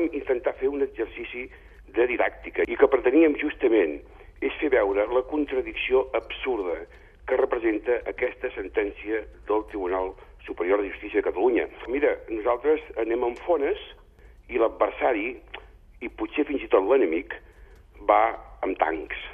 vam intentar fer un exercici de didàctica i que preteníem justament és fer veure la contradicció absurda que representa aquesta sentència del Tribunal Superior de Justícia de Catalunya. Mira, nosaltres anem amb fones i l'adversari, i potser fins i tot l'enemic, va amb tancs.